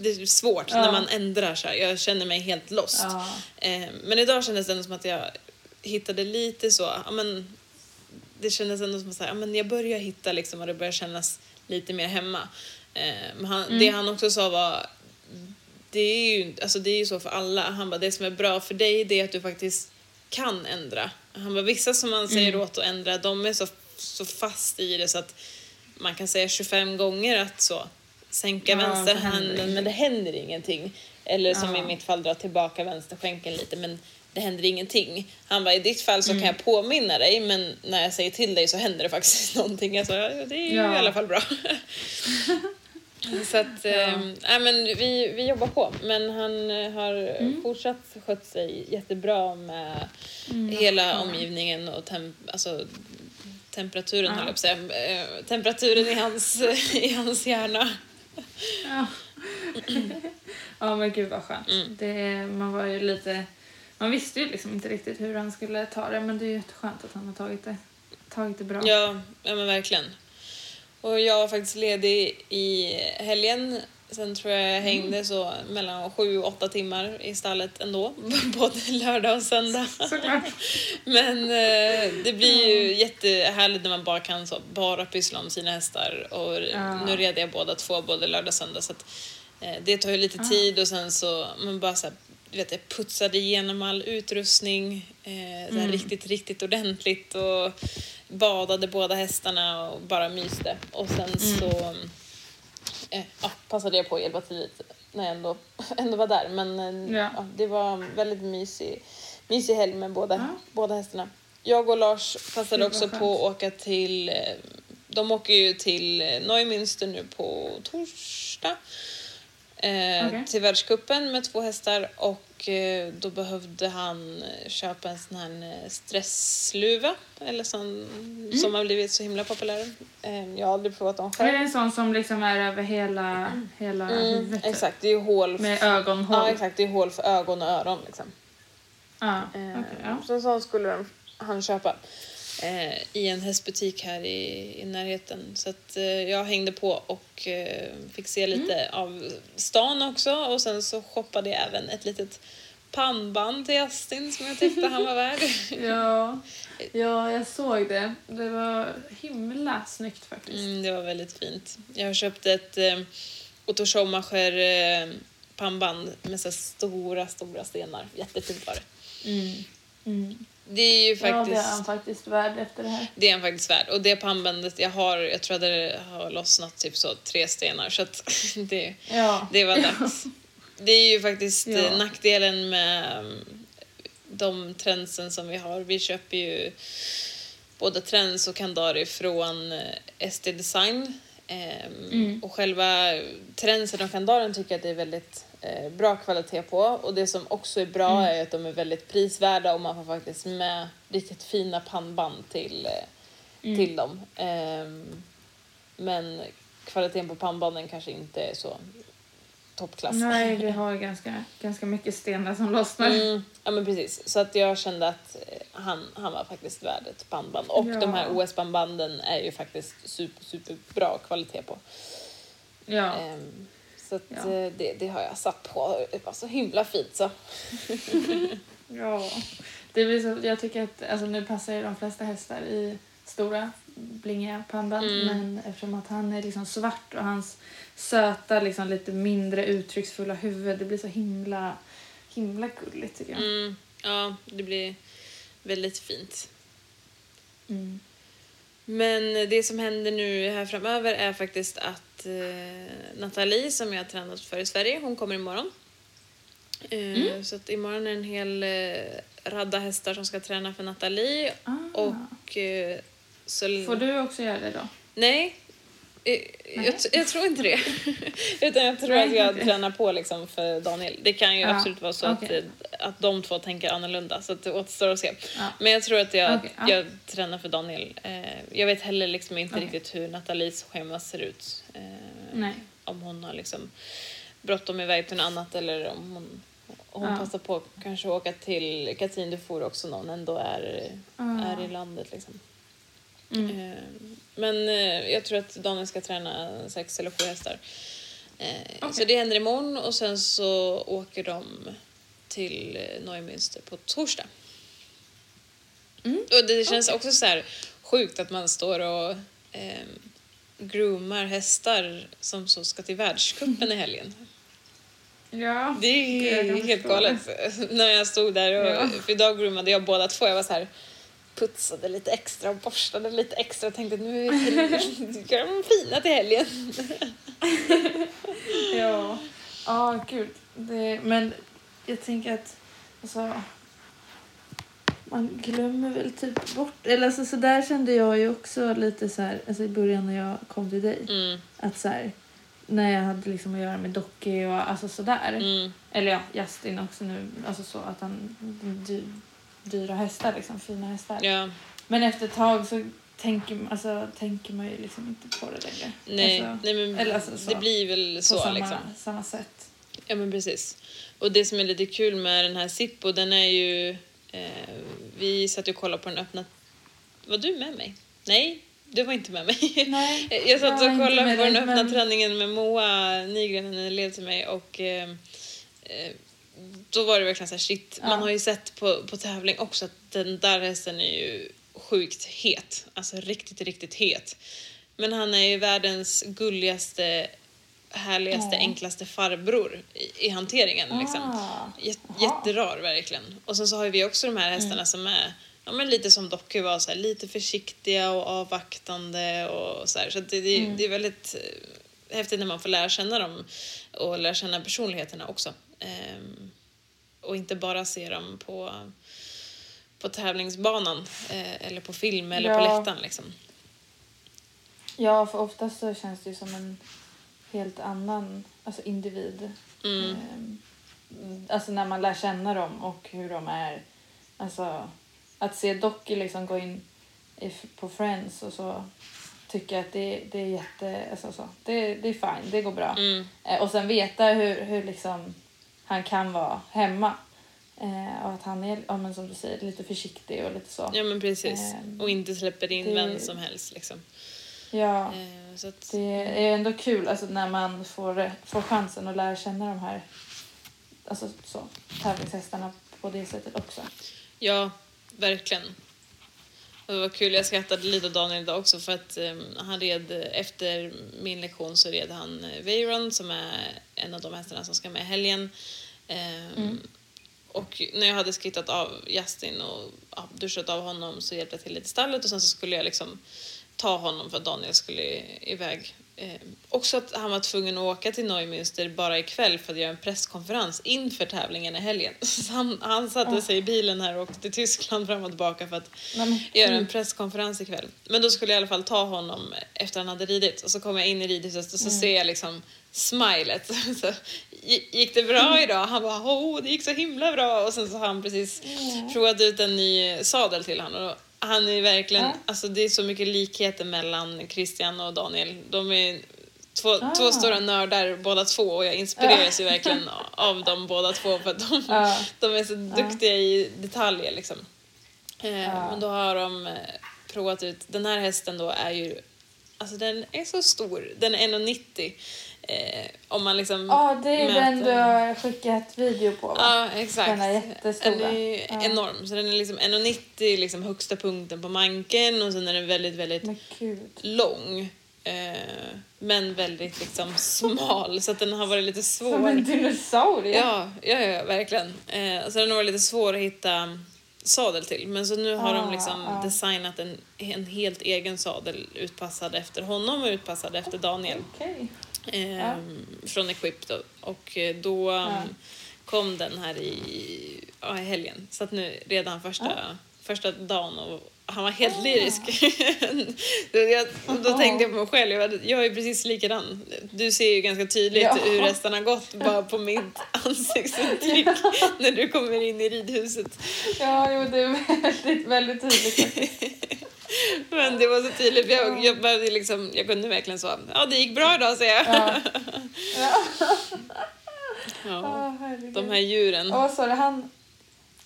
det är svårt Ja. när man ändrar så här. Jag känner mig helt lost. Ja. Eh, men idag kändes det ändå som att jag hittade lite så, ja men det kändes ändå som att ja, men jag börjar hitta liksom och det börjar kännas lite mer hemma. Eh, men han, Mm. Det han också sa var, det är ju alltså det är ju så för alla. Han bara, det som är bra för dig det är att du faktiskt kan ändra. Han bara, vissa som man säger Mm. åt att ändra, de är så, så fast i det så att man kan säga 25 gånger att så, sänka Ja, vänster så händer handen men det händer ingenting. Eller som Ja. i mitt fall dra tillbaka vänsterskänkeln lite men det händer ingenting. Han bara, i ditt fall så Mm. kan jag påminna dig men när jag säger till dig så händer det faktiskt *laughs* någonting. Ja, det är Ja. i alla fall bra. *laughs* så att, eh, nej, men vi, vi jobbar på. Men han eh, har Mm. fortsatt skött sig jättebra med hela omgivningen och tem, alltså, temperaturen, höll jag på att säga. Eh, temperaturen i hans, *laughs* i hans hjärna. Ja. ja men gud vad skönt. Mm. Det, man var ju lite... Man visste ju liksom inte riktigt hur han skulle ta det men det är ju jätteskönt att han har tagit det, tagit det bra. Ja, ja men verkligen. Och jag var faktiskt ledig i helgen. Sen tror jag jag hängde så mellan sju och åtta timmar i stallet ändå. *laughs* Både lördag och söndag. Såklart. *laughs* Men eh, det blir ju jättehärligt när man bara kan så, bara pyssla om sina hästar. Och Ja. nu red jag båda två, både lördag och söndag. Så att, eh, det tar ju lite tid och sen så man bara så här, vet, jag putsade igenom all utrustning eh, här, riktigt, riktigt ordentligt och badade båda hästarna och bara myste. Och sen så eh, ja, passade jag på att hjälpa till lite när jag ändå, *laughs* ändå var där. Men eh, Ja. ja, det var en väldigt mysig, mysig helg med båda, båda hästarna. Jag och Lars passade också skönt. på att åka till... eh, De åker ju till eh, Neumünster nu på torsdag. Eh, Okej. Till världscupen med två hästar och eh, då behövde han eh, köpa en sån här eh, stressluva eller sån, som har blivit så himla populär. Eh, jag har aldrig provat dem Är det själv. en sån som liksom är över hela, hela Mm, huvudet? exakt, det är hål. Med ögonhål? Ja, exakt. Det är hål för ögon och öron. Liksom. Ja, Eh, okej, ja. Så en sån skulle han köpa eh, i en hästbutik här i, i närheten. Så att, eh, jag hängde på och eh, fick se lite Mm. av stan också. Och sen så shoppade jag även ett litet pannband till Justin som jag tyckte han var värd. *laughs* Ja, ja, jag såg det. Det var himla snyggt faktiskt. Mm, det var väldigt fint. Jag har köpt ett eh, Otto Schumacher eh, pannband med så stora, stora stenar. Jättefint var det. Mm. Mm. Det är ju Ja, det faktiskt... är han faktiskt värd efter det här. Det är han faktiskt värd. Och det pannbandet jag har, jag tror att det har lossnat typ så tre stenar så att *laughs* det, Ja. det var dags. Det är ju faktiskt Ja. nackdelen med mm, de trendsen som vi har. Vi köper ju både trends och kandari från eh, SD Design. Ehm, Mm. Och själva trendsen och kandaren tycker jag att det är väldigt eh, bra kvalitet på. Och det som också är bra Mm. är att de är väldigt prisvärda och man får faktiskt med riktigt fina pannband till, eh, Mm. till dem. Ehm, men kvaliteten på pannbanden kanske inte är så toppklass. Nej, *laughs* vi har ganska, ganska mycket stenar som lossnar. Mm, ja men precis. Så att jag kände att eh, han, han var faktiskt värd ett pannband. Och Ja. de här OS-pannbanden är ju faktiskt super, super bra kvalitet på. Ja. Ehm, så att Ja. eh, det, det har jag satt på. Det var så himla fint så. *laughs* ja. Det blir så, jag tycker att alltså, nu passar ju de flesta hästar i stora blingiga pannband Mm. men eftersom att han är liksom svart och hans söta liksom lite mindre uttrycksfulla huvud det blir så himla himla gulligt tycker jag. Mm, ja, det blir väldigt fint. Mm. Men det som händer nu här framöver är faktiskt att eh, Nathalie som jag har tränat för i Sverige, hon kommer imorgon. Eh, Så att imorgon är en hel eh, radda hästar som ska träna för Nathalie. Ah. Och eh, så... Får du också göra det då? Nej. Eh, Jag, jag tror inte det. *laughs* Utan jag tror Nej, att jag okej. tränar på liksom för Daniel. Det kan ju Ja, absolut vara så okej. att, att de två tänker annorlunda. Så att det återstår att se. Ja. Men jag tror att jag, Okej, ja. jag tränar för Daniel. Eh, jag vet heller liksom inte riktigt hur Nathalies schema ser ut. Eh, Nej. Om hon har liksom bråttom iväg till något annat eller om hon, hon passar på kanske åka till Katrin Dufour också när hon ändå är, är i landet. Liksom. Mm. Eh, Men eh, jag tror att Daniel ska träna sex eller sju hästar. Eh, Okej. Så det händer imorgon och sen så åker de till eh, Neumünster på torsdag. Mm. Och det känns också så här sjukt att man står och eh, groomar hästar som så ska till världscupen i *laughs* helgen. Ja. Det är helt galet. *laughs* När jag stod där och Ja. för idag groomade jag båda två. Jag var så här putsade lite extra och borstade lite extra och tänkte nu ska de fina till helgen. *laughs* Ja, ja gud. Det, men jag tänker att alltså, man glömmer väl typ bort... Eller alltså, så där kände jag ju också lite så här, alltså i början när jag kom till dig. Mm, Att så här, när jag hade liksom att göra med Docky och alltså sådär. mm, Eller ja, Justin också nu. Alltså så att han... Dy, dyra hästar liksom, fina hästar. ja, Men efter ett tag så tänker, alltså, tänker man ju liksom inte på det längre. nej, Alltså, nej men eller alltså så. det blir väl på så samma, liksom. samma sätt. Ja men precis. Och det som är lite kul med den här Sippo, den är ju... Eh, vi satt ju och kollade på den öppna... Var du med mig? Nej, du var inte med mig. *laughs* Nej, jag satt och kollade på den öppna men- träningen med Moa Nygren, en elev till mig och eh, eh, då var det verkligen så här, shit, man Ja. har ju sett på, på tävling också att den där hästen är ju sjukt het. Alltså riktigt, riktigt het. Men han är ju världens gulligaste, härligaste, Ja. enklaste farbror i, i hanteringen. Liksom. Ah, Jät, jaha. jätterar verkligen. Och sen så har vi också de här hästarna Mm. som är ja, men lite som Docky var, så här, lite försiktiga och avvaktande och så här. Så det, det, Mm. det är väldigt eh, häftigt när man får lära känna dem och lära känna personligheterna också. Ehm, och inte bara se dem på, på tävlingsbanan eh, eller på film eller på Ja. läktaren liksom. Ja, för oftast så känns det ju som en helt annan alltså individ. Mm. Ehm, Alltså när man lär känna dem och hur de är. Alltså att se Docky liksom gå in på Friends och så tycker jag att det, det är jätte, alltså så, det, det är fine, det går bra. Mm. Eh, och sen veta hur, hur liksom han kan vara hemma. Eh, och att han är, ja, men som du säger, lite försiktig och lite så. Ja men precis. Ehm, och inte släpper in det- vem som helst liksom. Ja. Eh, så att, Det är ändå kul alltså, när man får, får chansen att lära känna de här alltså, så, tävlingshästarna på det sättet också. Ja, verkligen. Och det var kul, jag skrattade lite åt Daniel idag också för att um, han red, efter min lektion så red han uh, Veyron som är en av de hästarna som ska med i helgen. Ehm, Och när jag hade skrittat av Justin och ja, duschat av honom så hjälpte jag till lite i stallet och sen så skulle jag liksom ta honom för att Daniel skulle iväg. Eh, också att han var tvungen att åka till Neumünster bara ikväll för att göra en presskonferens inför tävlingen i helgen. *laughs* Så han, han satte sig i bilen här och åkte till Tyskland fram och tillbaka för att men göra en presskonferens ikväll. Men då skulle jag i alla fall ta honom efter han hade ridit och så kom jag in i ridhuset och så ser jag liksom smilet. *laughs* Så, "Gi- gick det bra idag? Han bara åh det gick så himla bra och sen så har han precis provat ut en ny sadel till honom. Han är verkligen, Ja. alltså det är så mycket likheter mellan Christian och Daniel. De är två, Ah. två stora nördar båda två och jag inspireras ju verkligen *laughs* av dem båda två för att de, Ja. de är så duktiga i detaljer liksom. Eh. Men då har de eh, provat ut, den här hästen då är ju, alltså den är så stor, den är 1,90 eh, om man liksom Ja, det är mäter- den du har skickat video på va? Ja, exakt. Den är jättestora. Den är Ja. enorm. Så den är liksom 1,90 liksom högsta punkten på manken och sen är den väldigt, väldigt lång. Eh, men väldigt liksom smal så att den har varit lite svår. Som en dinosaurie. Ja, ja, ja verkligen. Eh, så den har varit lite svår att hitta sadel till. Men så nu har de Ah, liksom ah. designat en, en helt egen sadel utpassad efter honom och utpassad efter Daniel. Okej. Eh, Från Equip då. Och eh, då Ja. um, kom den här i, ja, i helgen. Så att nu redan första, första dagen och han var helt lyrisk. *laughs* jag, då tänkte jag på mig själv, jag, jag är precis likadan. Du ser ju ganska tydligt Ja. hur resten har gått bara på mitt *laughs* ansiktsuttryck *laughs* när du kommer in i ridhuset. Ja, jo, det är väldigt, väldigt tydligt faktiskt. Men det var så tydligt, jag, jag, började liksom, jag kunde verkligen så, ja det gick bra idag säger jag. *laughs* Ja. Ja. Ja. Herregud. De här djuren. Och vad sa du? Han,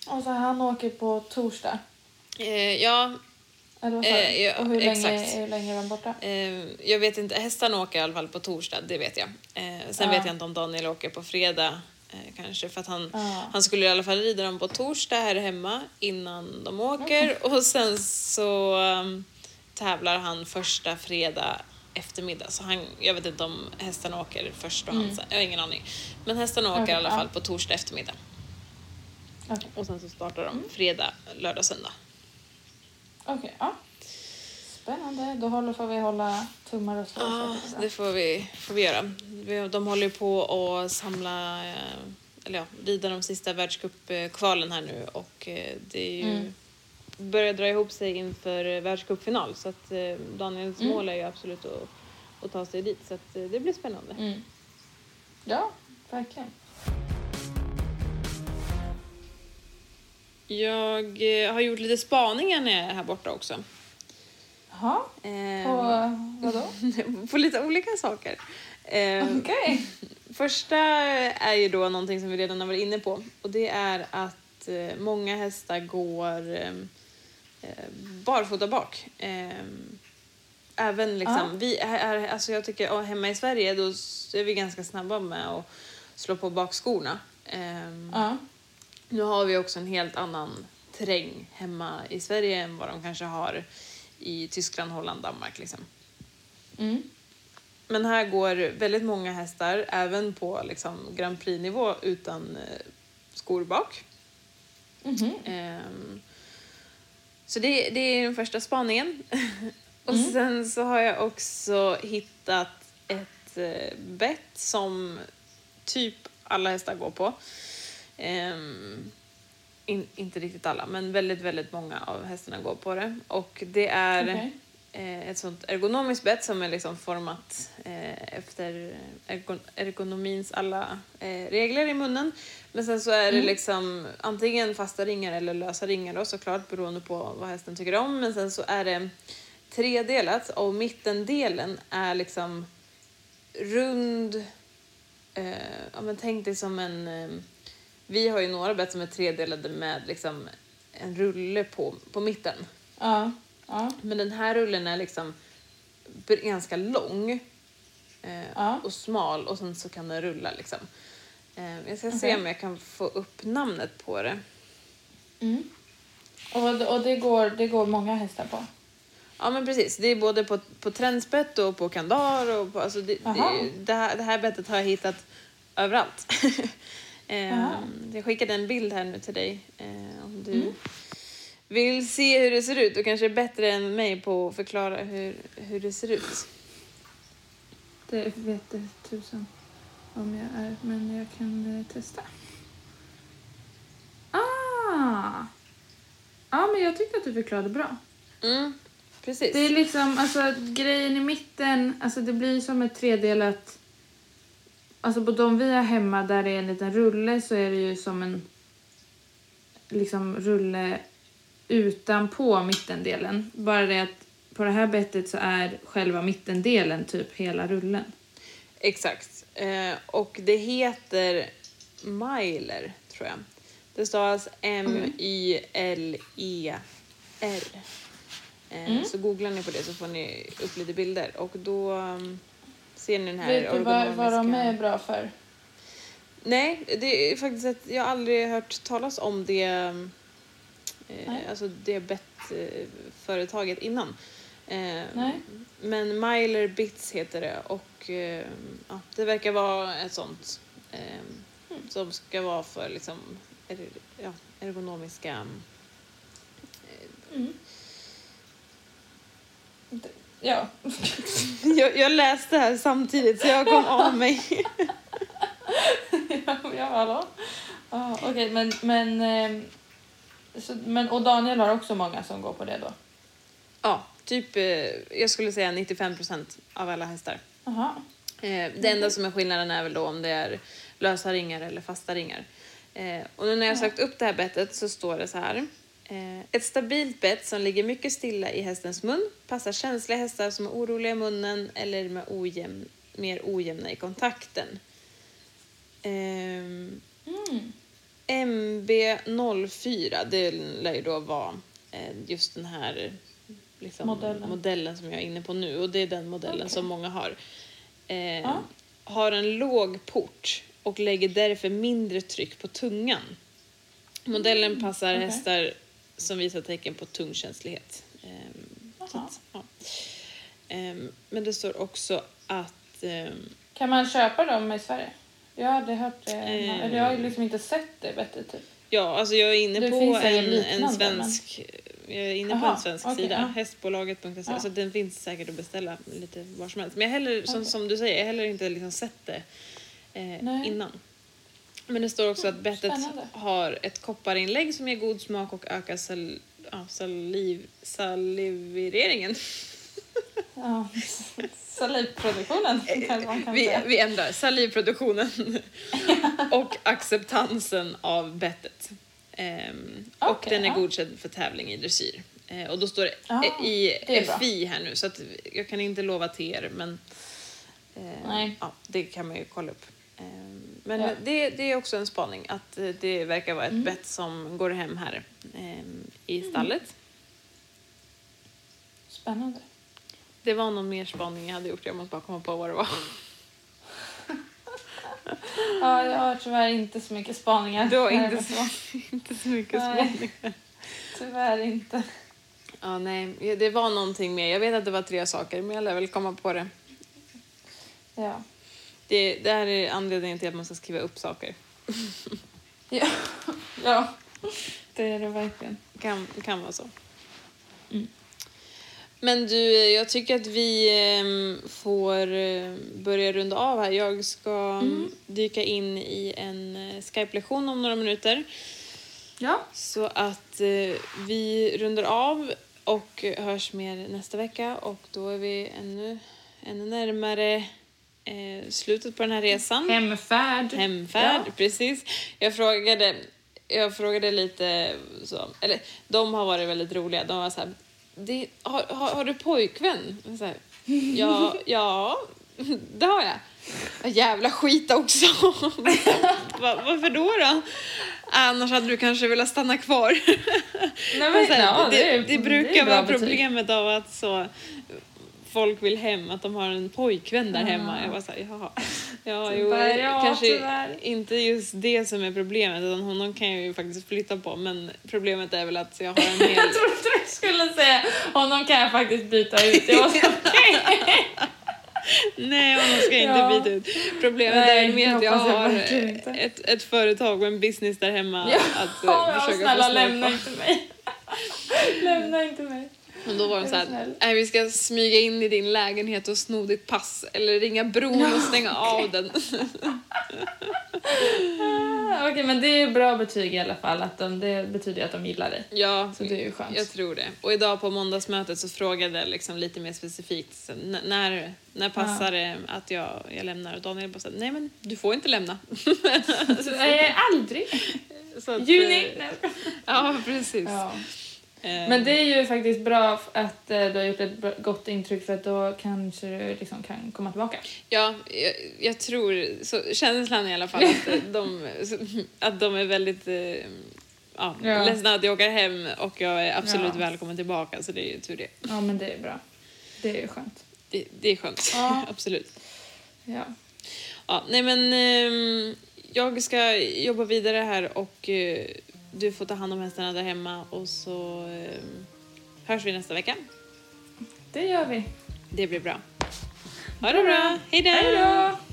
och så han åker på torsdag? Eh, ja, Eller vad sa? Eh, ja, och hur länge, hur länge är de borta? Eh, jag vet inte, hästarna åker i alla fall på torsdag, det vet jag. Eh, sen Ja. vet jag inte om Daniel åker på fredag kanske för att han, Ja. han skulle i alla fall rida dem på torsdag här hemma innan de åker och sen så um, tävlar han första fredag eftermiddag. Så han, jag vet inte om hästarna åker först och han sen, jag har ingen aning. Men hästarna åker Mm. Okej, i alla ja. fall på torsdag eftermiddag. Okej, Och sen så startar Mm. de fredag, lördag, söndag. Okej, ja. Spännande. Då håller, får vi hålla tummar och slå. Ja, det får vi, får vi göra. De håller på att samla, eh, eller ja, rida de sista världscupkvalen här nu och eh, det är ju Mm. börjar dra ihop sig inför eh, världscupfinal så att Daniels Mm. mål är ju absolut att, att ta sig dit så att det blir spännande. Mm. Ja, verkligen. Jag har gjort lite spaningar när jag är här borta också. Jaha, på *laughs* vadå? på lite olika saker. Eh, Okej. Första är ju då någonting som vi redan har varit inne på och det är att eh, många hästar går eh, eh, barfota bak. Eh, även liksom, Ja. vi är, alltså jag tycker, hemma i Sverige då är vi ganska snabba med att slå på bakskorna. Ja. Nu har vi också en helt annan terräng hemma i Sverige än vad de kanske har i Tyskland, Holland, Danmark liksom. Mm. Men här går väldigt många hästar, även på liksom Grand Prix-nivå, utan eh, skor bak. Mhm. Ehm, så det, det är den första spaningen. *laughs* Och Mm. sen så har jag också hittat ett eh, bett som typ alla hästar går på. Ehm, in, inte riktigt alla, men väldigt, väldigt många av hästarna går på det. Och det är Okej. Eh, ett sånt ergonomiskt bett som är liksom format eh, efter ergon ergonomins alla eh, regler i munnen. Men sen så är det liksom antingen fasta ringar eller lösa ringar då såklart beroende på vad hästen tycker om. Men sen så är det tredelat och mittendelen är liksom rund. Eh, ja, men tänk dig som en... Eh, vi har ju några bett som är tredelade med liksom en rulle på, på mitten. Ja. Ja. Men den här rullen är liksom ganska lång eh, Ja. och smal och sen så kan den rulla liksom. Eh, jag ska se Okej. om jag kan få upp namnet på det. Mm. Och, och det, går, det går många hästar på? Ja men precis, det är både på, på trendspett och på kandar och på, alltså det, det, det, här, det här bettet har jag hittat överallt. *laughs* eh, jag skickade en bild här nu till dig eh, om du Mm. Vill se hur det ser ut. Du kanske är bättre än mig på att förklara hur, hur det ser ut. Det vet det tusan om jag är, men jag kan eh, testa. Ah! Ja, men jag tyckte att du förklarade bra. Mm, precis. Det är liksom, alltså grejen i mitten, alltså det blir som ett tredelat... Alltså på de vi har hemma där det är en liten rulle så är det ju som en liksom rulle utanpå mittendelen. Bara det att på det här bettet så är själva mittendelen typ hela rullen. Exakt. Eh, och det heter Myler, tror jag. Det stavas M-Y-L-E-R. Eh, Så googlar ni på det så får ni upp lite bilder. Och då um, ser ni den här Vet du vad, vad de är bra för? Nej, det är faktiskt att jag aldrig hört talas om det, eh, alltså det bettföretaget innan. Eh, Nej. Men Myler Bits heter det och eh, ja, det verkar vara ett sånt eh, Mm. som ska vara för liksom, er, ja, ergonomiska... Ja. *laughs* Jag, jag läste här samtidigt så jag kom av mig. *laughs* ja, ja, hallå? Ah, Okej, men, men, ehm, så, men... Och Daniel har också många som går på det då? Ja, typ eh, jag skulle säga 95 procent av alla hästar. Jaha. Eh, det enda som är skillnaden är väl då om det är lösa ringar eller fasta ringar. Eh, och nu när jag sökt upp det här bettet så står det så här. Ett stabilt bett som ligger mycket stilla i hästens mun passar känsliga hästar som är oroliga i munnen eller med ojämn, mer ojämna i kontakten. Ehm, MB04, det lär ju då vara eh, just den här liksom, Modellen. modellen som jag är inne på nu och det är den modellen Okej. som många har. Eh, Ja. Har en låg port och lägger därför mindre tryck på tungan. Modellen passar okej. hästar som visar tecken på tungkänslighet. Jaha. att, ja. Ehm, men det står också att ehm, Kan man köpa dem i Sverige? Jag hade hört det. Eh. Eller jag har liksom inte sett det bättre typ. Ja, alltså jag är inne Det på en, en svensk... Jag är inne på Aha, en svensk okej, sida, ja. hästbolaget.se, Ja. så den finns säkert att beställa lite var som helst. Men jag heller, som, Okej. som du säger, jag har heller inte liksom sett det eh, innan. Men det står också att bettet spännande. har ett kopparinlägg som ger god smak och ökar sal, ja, saliv, saliveringen. Ja. Salivproduktionen kan Vi, vi ändrar salivproduktionen *laughs* och acceptansen av bettet. Ehm, och Okej, den är ja. godkänd för tävling i dressyr. Eh, och då står det Ja, eh, i det bra. FI här nu så att jag kan inte lova till er men eh, Nej. Ja, det kan man ju kolla upp. Ehm, men Ja. det, det är också en spaning att eh, det verkar vara ett Mm. bett som går hem här ehm, i stallet. Spännande. Det var någon mer spaning jag hade gjort, jag måste bara komma på vad det var. Ja, jag har tyvärr inte så mycket spaningar. Du har inte så, *laughs* inte så mycket Nej. spaningar. Tyvärr inte. Ja, nej, det var någonting mer. Jag vet att det var tre saker, men jag lär väl komma på det. Ja. Det, det här är anledningen till att man ska skriva upp saker. *laughs* Ja. ja. *laughs* Det är det verkligen. Kan, kan vara så. Mm. Men du, jag tycker att vi em, får eh, börja runda av här. Jag ska Mm. dyka in i en eh, Skype-lektion om några minuter. Ja. Så att eh, vi rundar av och hörs mer nästa vecka och då är vi ännu, ännu närmare eh, slutet på den här resan. Hemfärd. Hemfärd, Ja. precis. Jag frågade, jag frågade lite så, eller de har varit väldigt roliga. De var så här, det, har, har, har du pojkvän? Här, ja, ja, det har jag. Ja, Jävla skit också. *laughs* Va, varför då då? Annars hade du kanske velat stanna kvar. Nej, men, *laughs* här, ja, det, det är brukar vara betyg. problemet av att så folk vill hem, att de har en pojkvän där hemma. Jag var såhär, jaha. *laughs* Ja, jo, Tyvärr, ja, kanske tyvärr. inte just det som är problemet, utan honom kan jag ju faktiskt flytta på. Men problemet är väl att jag har en *laughs* hel... Jag trodde du skulle säga honom kan jag faktiskt byta ut. Jag var så. *laughs* Nej, honom ska jag inte Ja. byta ut. Problemet Nej, är mer att jag jag har inte. ett, ett företag och en business där hemma Ja, att eh, ja, försöka snälla lämna på. inte mig. lämna inte mig. Men då var de så här, nej vi ska smyga in i din lägenhet och sno ditt pass eller ringa bron och stänga av den. Ah, Okej, men det är bra betyg i alla fall. Att de, det betyder att de gillar dig. Ja, Så det är ju skönt. jag tror det. Och idag på måndagsmötet så frågade jag liksom lite mer specifikt när, när passar det att jag, jag lämnar? Och Daniel bara nej men du får inte lämna. Så, eh, aldrig. att, Juni. eh, Nej. Ja, precis. Ja. Eh, Men det är ju faktiskt bra att eh, du har gjort ett gott intryck för att då kanske du liksom kan komma tillbaka. Ja, jag, jag tror, så känslan i alla fall, att *laughs* de, att de är väldigt eh, ja, Ja. ledsna att jag åker hem och jag är absolut Ja. välkommen tillbaka, så det är ju tur det. Ja, men det är bra. Det är ju skönt. Det, det är skönt, Ja. *laughs* absolut. Ja. Ja, nej men ehm, jag ska jobba vidare här och du får ta hand om hästarna där hemma och så ehm, hörs vi nästa vecka. Det gör vi. Det blir bra. Ha det bra! Hej då!